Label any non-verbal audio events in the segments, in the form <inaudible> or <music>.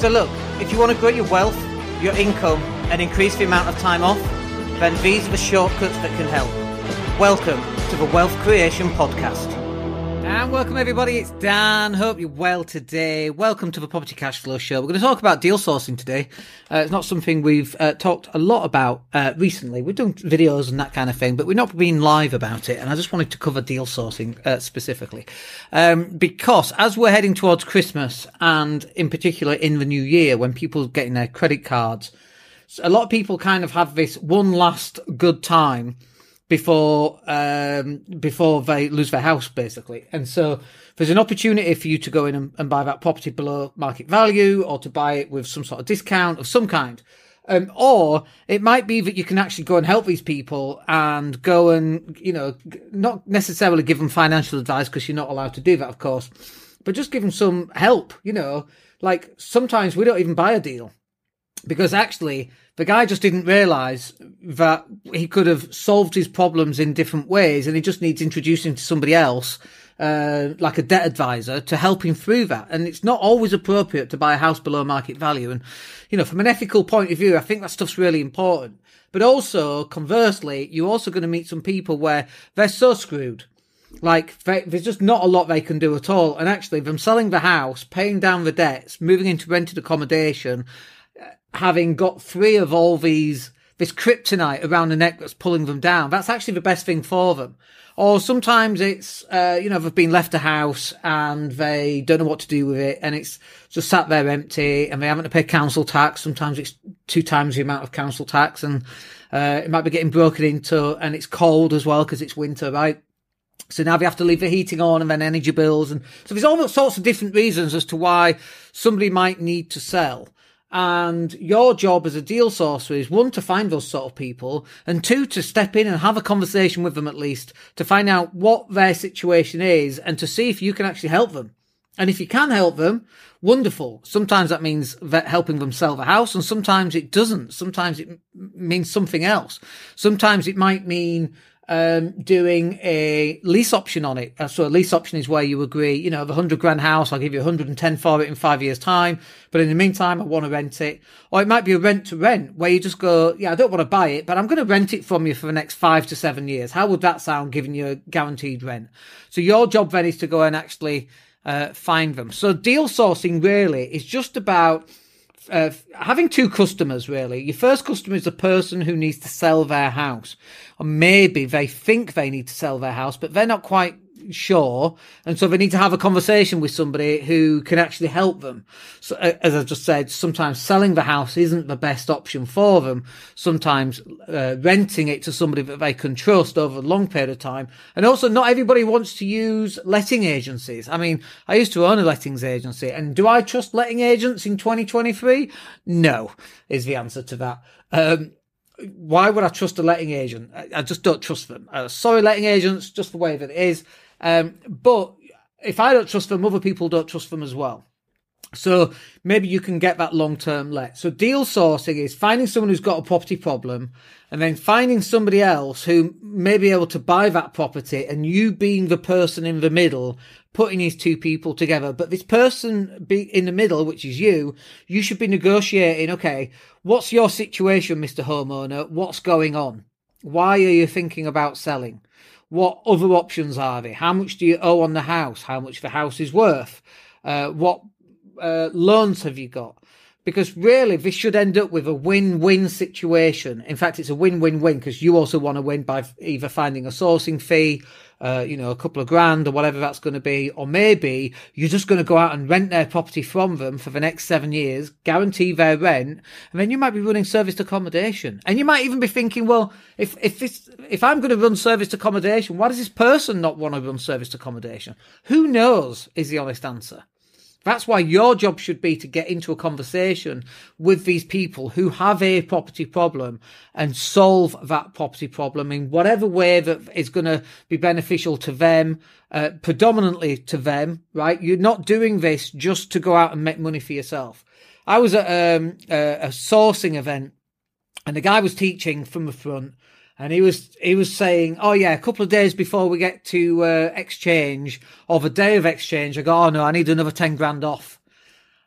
So look, if you want to grow your wealth, your income, and increase the amount of time off, then these are the shortcuts that can help. Welcome to the Wealth Creation Podcast. And welcome everybody, it's Dan. Hope you're well today. Welcome to the Property Cash Flow Show. We're going to talk about deal sourcing today. Uh, it's not something we've uh, talked a lot about uh, recently. We've done videos and that kind of thing, but we've not been live about it. And I just wanted to cover deal sourcing uh, specifically. Um, because as we're heading towards Christmas and in particular in the new year when people are getting their credit cards, a lot of people kind of have this one last good time before um, before they lose their house, basically. And so there's an opportunity for you to go in and, and, buy that property below market value, or to buy it with some sort of discount of some kind. Um, or it might be that you can actually go and help these people and go and you know not necessarily give them financial advice because you're not allowed to do that, of course, but just give them some help. You know, like sometimes we don't even buy a deal because actually the guy just didn't realize that he could have solved his problems in different ways and he just needs introducing to somebody else uh, like a debt advisor to help him through that. And it's not always appropriate to buy a house below market value. And, you know, from an ethical point of view, I think that stuff's really important. But also, conversely, you're also going to meet some people where they're so screwed. Like, they, there's just not a lot they can do at all. And actually, them selling the house, paying down the debts, moving into rented accommodation, having got three of all these this kryptonite around the neck that's pulling them down. That's actually the best thing for them. Or sometimes it's, uh, you know, they've been left a house and they don't know what to do with it and it's just sat there empty and they haven't to pay council tax. Sometimes it's two times the amount of council tax and, uh, it might be getting broken into and it's cold as well because it's winter, right? So now they have to leave the heating on and then energy bills. And so there's all sorts of different reasons as to why somebody might need to sell. And your job as a deal sourcer is one, to find those sort of people, and two, to step in and have a conversation with them at least to find out what their situation is and to see if you can actually help them. And if you can help them, wonderful. Sometimes that means helping them sell the house, and sometimes it doesn't. Sometimes it means something else. Sometimes it might mean um, doing a lease option on it. So a lease option is where you agree, you know, the hundred grand house, I'll give you 110 for it in five years time. But in the meantime, I want to rent it. Or it might be a rent to rent where you just go, yeah, I don't want to buy it, but I'm going to rent it from you for the next five to seven years. How would that sound giving you a guaranteed rent? So your job then is to go and actually, uh, find them. So deal sourcing really is just about uh, having two customers really. Your first customer is the person who needs to sell their house, or maybe they think they need to sell their house, but they're not quite sure, and so they need to have a conversation with somebody who can actually help them. So, as I just said, sometimes selling the house isn't the best option for them. Sometimes uh, renting it to somebody that they can trust over a long period of time, and also not everybody wants to use letting agencies. I mean, I used to own a lettings agency, and do I trust letting agents in 2023? No, is the answer to that. Um, why would I trust a letting agent? I, just don't trust them. Uh, sorry, letting agents, just the way that it is. Um, but if I don't trust them, other people don't trust them as well. So maybe you can get that long term let. So deal sourcing is finding someone who's got a property problem and then finding somebody else who may be able to buy that property and you being the person in the middle, putting these two people together. But this person be in the middle, which is you, you should be negotiating, okay, what's your situation, Mr. Homeowner? What's going on? Why are you thinking about selling? What other options are there? How much do you owe on the house? How much the house is worth? Uh, what uh, loans have you got? Because really, this should end up with a win-win situation. In fact, it's a win-win-win because you also want to win by either finding a sourcing fee uh, you know, a couple of grand or whatever that's going to be, or maybe you're just going to go out and rent their property from them for the next seven years, guarantee their rent, and then you might be running serviced accommodation. And you might even be thinking, well, if, if this, if I'm going to run serviced accommodation, why does this person not want to run serviced accommodation? Who knows is the honest answer. That's why your job should be to get into a conversation with these people who have a property problem and solve that property problem in whatever way that is going to be beneficial to them, uh, predominantly to them, right? You're not doing this just to go out and make money for yourself. I was at um, a, a sourcing event and the guy was teaching from the front and he was he was saying, "Oh yeah, a couple of days before we get to uh, exchange, or the day of exchange, I go, oh no, I need another ten grand off."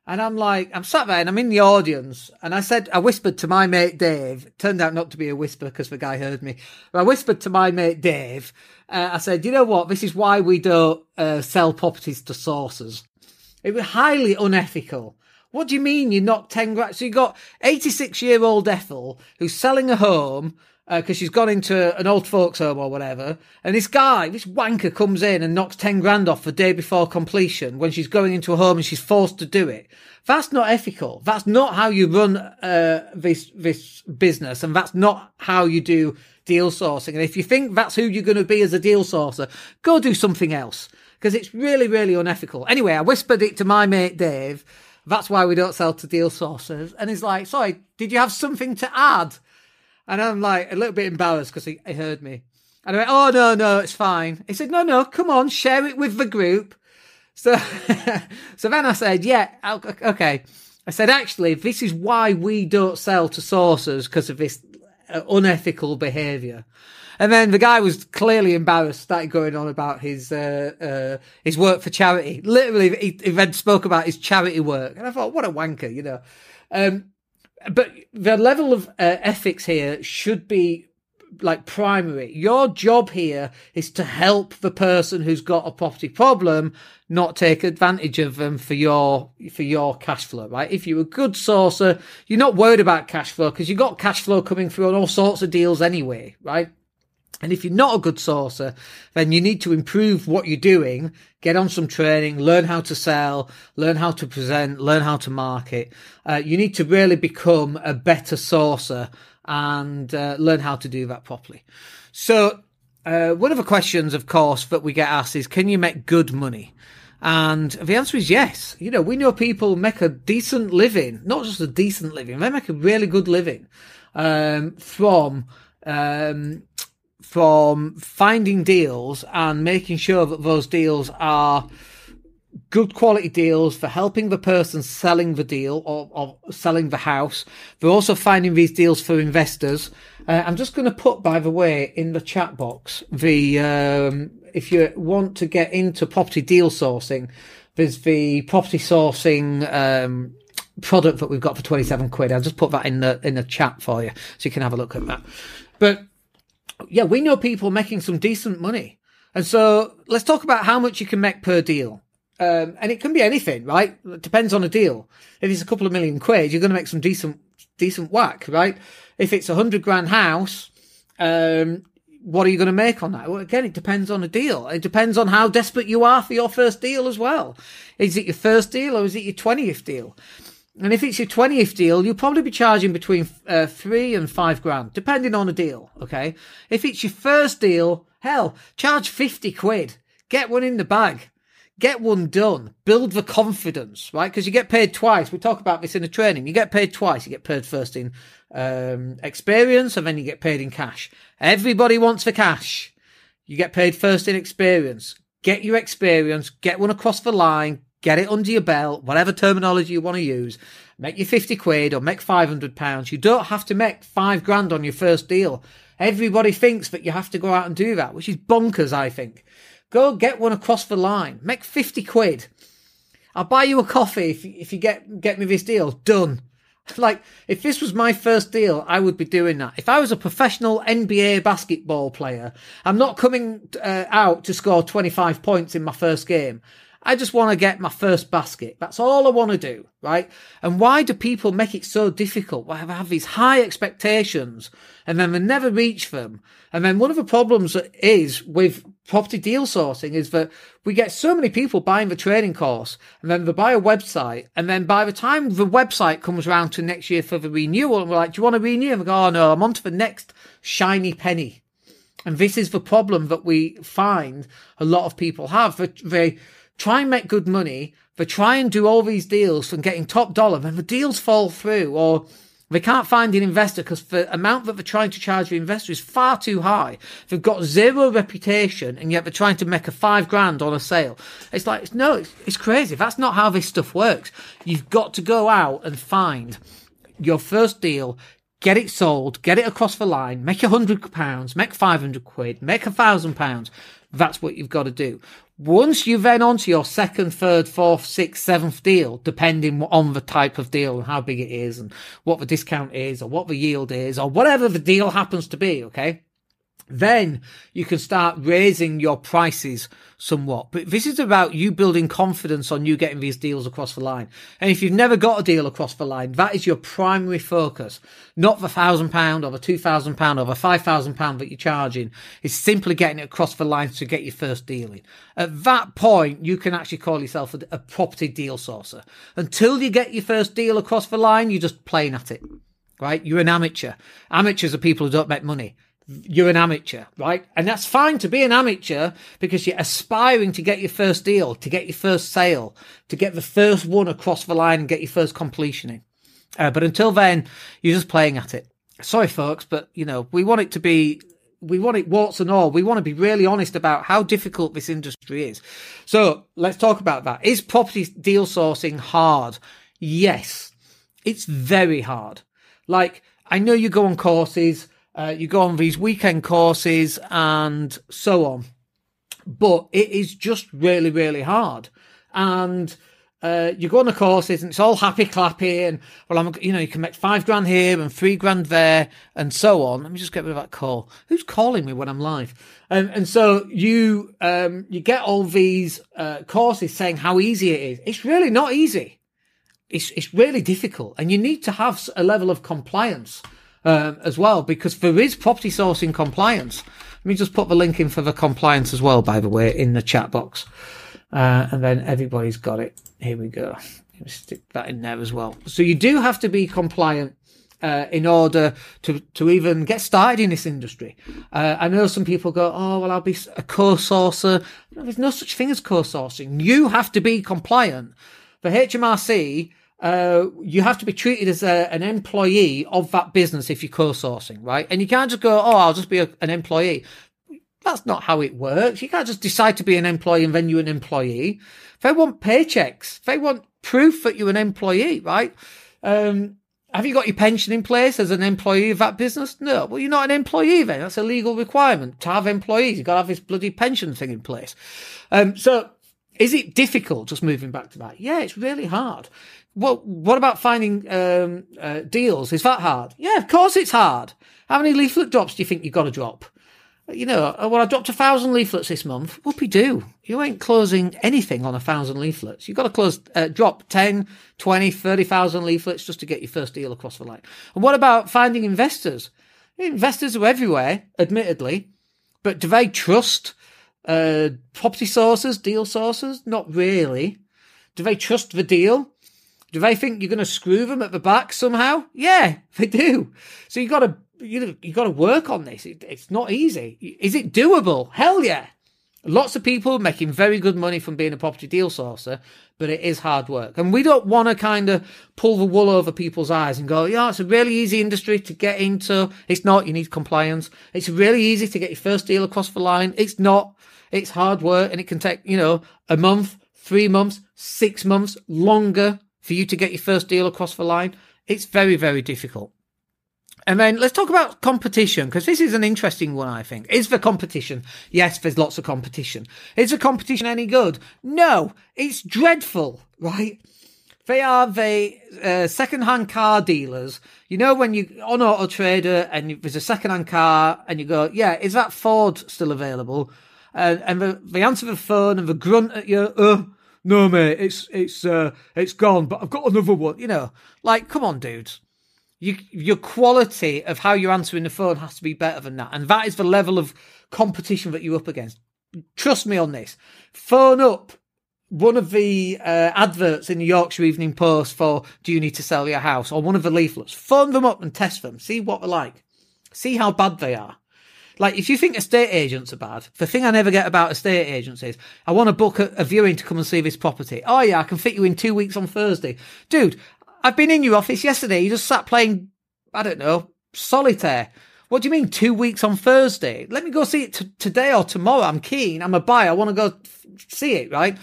And I'm like, I'm sat there and I'm in the audience. And I said, I whispered to my mate Dave. Turned out not to be a whisper because the guy heard me. But I whispered to my mate Dave. Uh, I said, you know what? This is why we don't uh, sell properties to sourcers. It was highly unethical. What do you mean you knocked 10 grand? So you got 86 year old Ethel who's selling a home because uh, she's gone into an old folks home or whatever. And this guy, this wanker comes in and knocks 10 grand off the day before completion when she's going into a home and she's forced to do it. That's not ethical. That's not how you run uh, this this business, and that's not how you do deal sourcing. And if you think that's who you're going to be as a deal sourcer, go do something else because it's really, really unethical. Anyway, I whispered it to my mate Dave. That's why we don't sell to deal sourcers. And he's like, sorry, did you have something to add? And I'm like a little bit embarrassed because he, he heard me. And I went, oh, no, no, it's fine. He said, no, no, come on, share it with the group. So, <laughs> so then I said, yeah, okay. I said, actually, this is why we don't sell to sourcers because of this uh, unethical behavior. And then the guy was clearly embarrassed, started going on about his uh, uh, his work for charity. Literally, he, he then spoke about his charity work, and I thought, what a wanker, you know. Um, but the level of uh, ethics here should be like primary. Your job here is to help the person who's got a property problem not take advantage of them for your for your cash flow, right? If you're a good sourcer, you're not worried about cash flow because you've got cash flow coming through on all sorts of deals anyway, right? And if you're not a good sourcer, then you need to improve what you're doing, get on some training, learn how to sell, learn how to present, learn how to market. Uh, you need to really become a better sourcer and uh, learn how to do that properly. So, uh, one of the questions, of course, that we get asked is, can you make good money? And the answer is yes. You know, we know people make a decent living, not just a decent living, they make a really good living um, from um, from finding deals and making sure that those deals are good quality deals for helping the person selling the deal or, or selling the house. They're also finding these deals for investors. Uh, I'm just going to put, by the way, in the chat box, the, um, if you want to get into property deal sourcing, there's the property sourcing, um, product that we've got for 27 quid. I'll just put that in the, in the chat for you so you can have a look at that. But yeah, we know people making some decent money. And so let's talk about how much you can make per deal. Um, and it can be anything, right? It depends on a deal. If it's a couple of million quid, you're going to make some decent, decent whack, right? If it's a hundred grand house, um, what are you going to make on that? Well, again, it depends on a deal. It depends on how desperate you are for your first deal as well. Is it your first deal or is it your 20th deal? And if it's your 20th deal, you'll probably be charging between uh, three and five grand, depending on the deal. Okay. If it's your first deal, hell, charge 50 quid. Get one in the bag. Get one done. Build the confidence, right? Because you get paid twice. We talk about this in the training. You get paid twice. You get paid first in um, experience and then you get paid in cash. Everybody wants the cash. You get paid first in experience. Get your experience, get one across the line, get it under your belt, whatever terminology you want to use, make your 50 quid or make 500 pounds. You don't have to make five grand on your first deal. Everybody thinks that you have to go out and do that, which is bonkers, I think. Go get one across the line, make 50 quid. I'll buy you a coffee if, if you get, get me this deal. Done. <laughs> Like, if this was my first deal, I would be doing that. If I was a professional NBA basketball player, I'm not coming uh, out to score 25 points in my first game. I just want to get my first basket. That's all I want to do, right? And why do people make it so difficult? Why have these high expectations and then they never reach them? And then one of the problems is with property deal sourcing is that we get so many people buying the training course and then they buy a website. And then by the time the website comes around to next year for the renewal, and we're like, do you want to renew? And we go, oh no, I'm on to the next shiny penny. And this is the problem that we find a lot of people have. They, try and make good money, they try and do all these deals from getting top dollar, and the deals fall through, or they can't find an investor because the amount that they're trying to charge the investor is far too high. They've got zero reputation and yet they're trying to make a five grand on a sale. It's like, no, it's, it's crazy. That's not how this stuff works. You've got to go out and find your first deal, get it sold, get it across the line, make a hundred pounds, make 500 quid, make a thousand pounds. That's what you've got to do Once you then onto your second, third, fourth, sixth, seventh deal, depending on the type of deal and how big it is and what the discount is or what the yield is or whatever the deal happens to be, okay? Then you can start raising your prices somewhat. But this is about you building confidence on you getting these deals across the line. And if you've never got a deal across the line, that is your primary focus, not the thousand pound or the two thousand pound or the five thousand pound that you're charging. It's simply getting it across the line to get your first deal in. At that point, you can actually call yourself a, a property deal sourcer. Until you get your first deal across the line, you're just playing at it right? You're an amateur. Amateurs are people who don't make money you're an amateur, right? And that's fine to be an amateur because you're aspiring to get your first deal, to get your first sale, to get the first one across the line and get your first completion in. Uh, but until then, you're just playing at it. Sorry, folks, but you know, we want it to be, we want it warts and all. We want to be really honest about how difficult this industry is. So let's talk about that. Is property deal sourcing hard? Yes, it's very hard. Like, I know you go on courses, uh, you go on these weekend courses and so on. But it is just really, really hard. And uh, you go on the courses and it's all happy clappy and well I'm you know you can make five grand here and three grand there and so on. Let me just get rid of that call. Who's calling me when I'm live? And and so you um you get all these uh, courses saying how easy it is. It's really not easy. It's it's really difficult and you need to have a level of compliance um, as well, because there is property sourcing compliance. Let me just put the link in for the compliance as well, by the way, in the chat box. Uh, and then everybody's got it. Here we go. Stick that in there as well. So you do have to be compliant uh, in order to to even get started in this industry. Uh, I know some people go, "Oh, well, I'll be a co-sourcer." No, there's no such thing as co-sourcing. You have to be compliant. The HMRC, uh, you have to be treated as a, an employee of that business if you're co-sourcing, right? And you can't just go, oh, I'll just be a, an employee. That's not how it works. You can't just decide to be an employee and then you're an employee. They want paychecks. They want proof that you're an employee, right? Um, have you got your pension in place as an employee of that business? No. Well, you're not an employee then. That's a legal requirement to have employees. You've got to have this bloody pension thing in place. Um, so is it difficult just moving back to that? Yeah, it's really hard. Well, what about finding um, uh, deals? Is that hard? Yeah, of course it's hard. How many leaflet drops do you think you've got to drop? You know, uh, well, I dropped a thousand leaflets this month. Whoopie do. You ain't closing anything on a thousand leaflets. You've got to close, uh, drop 10, 20, 30,000 leaflets just to get your first deal across the line. And what about finding investors? Investors are everywhere, admittedly, but do they trust uh, property sourcers, deal sourcers? Not really. Do they trust the deal? Do they think you're going to screw them at the back somehow? Yeah, <laughs> they do. So you got to you you got to work on this. It, it's not easy. Is it doable? Hell yeah. Lots of people making very good money from being a property deal sourcer, but it is hard work. And we don't want to kind of pull the wool over people's eyes and go, yeah, it's a really easy industry to get into. It's not. You need compliance. It's really easy to get your first deal across the line. It's not. It's hard work and it can take, you know, a month, three months, six months, longer for you to get your first deal across the line. It's very, very difficult. And then let's talk about competition because this is an interesting one, I think. Is the competition? Yes, there's lots of competition. Is the competition any good? No, it's dreadful, right? They are the uh, second-hand car dealers. You know when you on Auto Trader and there's a second-hand car and you go, yeah, is that Ford still available? Uh, and the, they answer the phone and they grunt at you, uh, no, mate, it's it's uh, it's gone, but I've got another one. You know, like, come on, dudes. You, your quality of how you're answering the phone has to be better than that, and that is the level of competition that you're up against. Trust me on this. Phone up one of the uh, adverts in the Yorkshire Evening Post for "Do you need to sell your house?" or one of the leaflets. Phone them up and test them. See what they're like. See how bad they are. Like, if you think estate agents are bad, the thing I never get about estate agents is, I want to book a, a viewing to come and see this property. Oh yeah, I can fit you in two weeks on Thursday. Dude, I've been in your office yesterday. You just sat playing, I don't know, solitaire. What do you mean two weeks on Thursday? Let me go see it t- today or tomorrow. I'm keen. I'm a buyer. I want to go f- see it, right?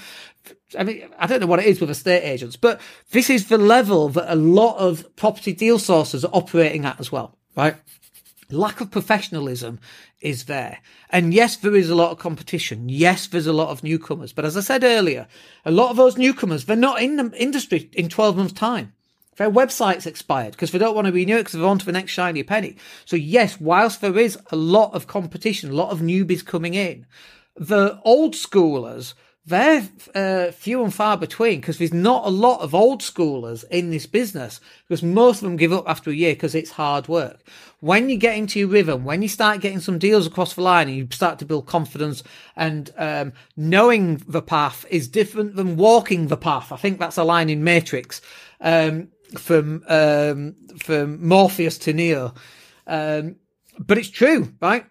I mean, I don't know what it is with estate agents, but this is the level that a lot of property deal sourcers are operating at as well, right? lack of professionalism is there. And yes, there is a lot of competition. Yes, there's a lot of newcomers. But as I said earlier, a lot of those newcomers, they're not in the industry in 12 months time. Their website's expired because they don't want to renew it because they're on to the next shiny penny. So yes, whilst there is a lot of competition, a lot of newbies coming in, the old schoolers they're uh, few and far between because there's not a lot of old schoolers in this business because most of them give up after a year because it's hard work. When you get into your rhythm, when you start getting some deals across the line and you start to build confidence and um, knowing the path is different than walking the path. I think that's a line in Matrix um, from um, from Morpheus to Neo. Um, but it's true, right?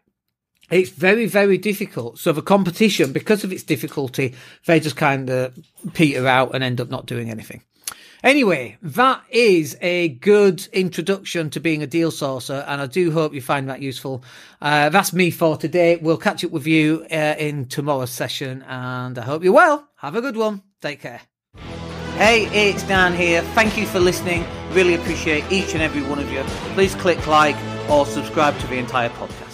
it's very, very difficult. So the competition, because of its difficulty, they just kind of peter out and end up not doing anything. Anyway, that is a good introduction to being a deal sourcer, and I do hope you find that useful. Uh, that's me for today. We'll catch up with you uh, in tomorrow's session, and I hope you're well. Have a good one. Take care. Hey, it's Dan here. Thank you for listening. Really appreciate each and every one of you. Please click like or subscribe to the entire podcast.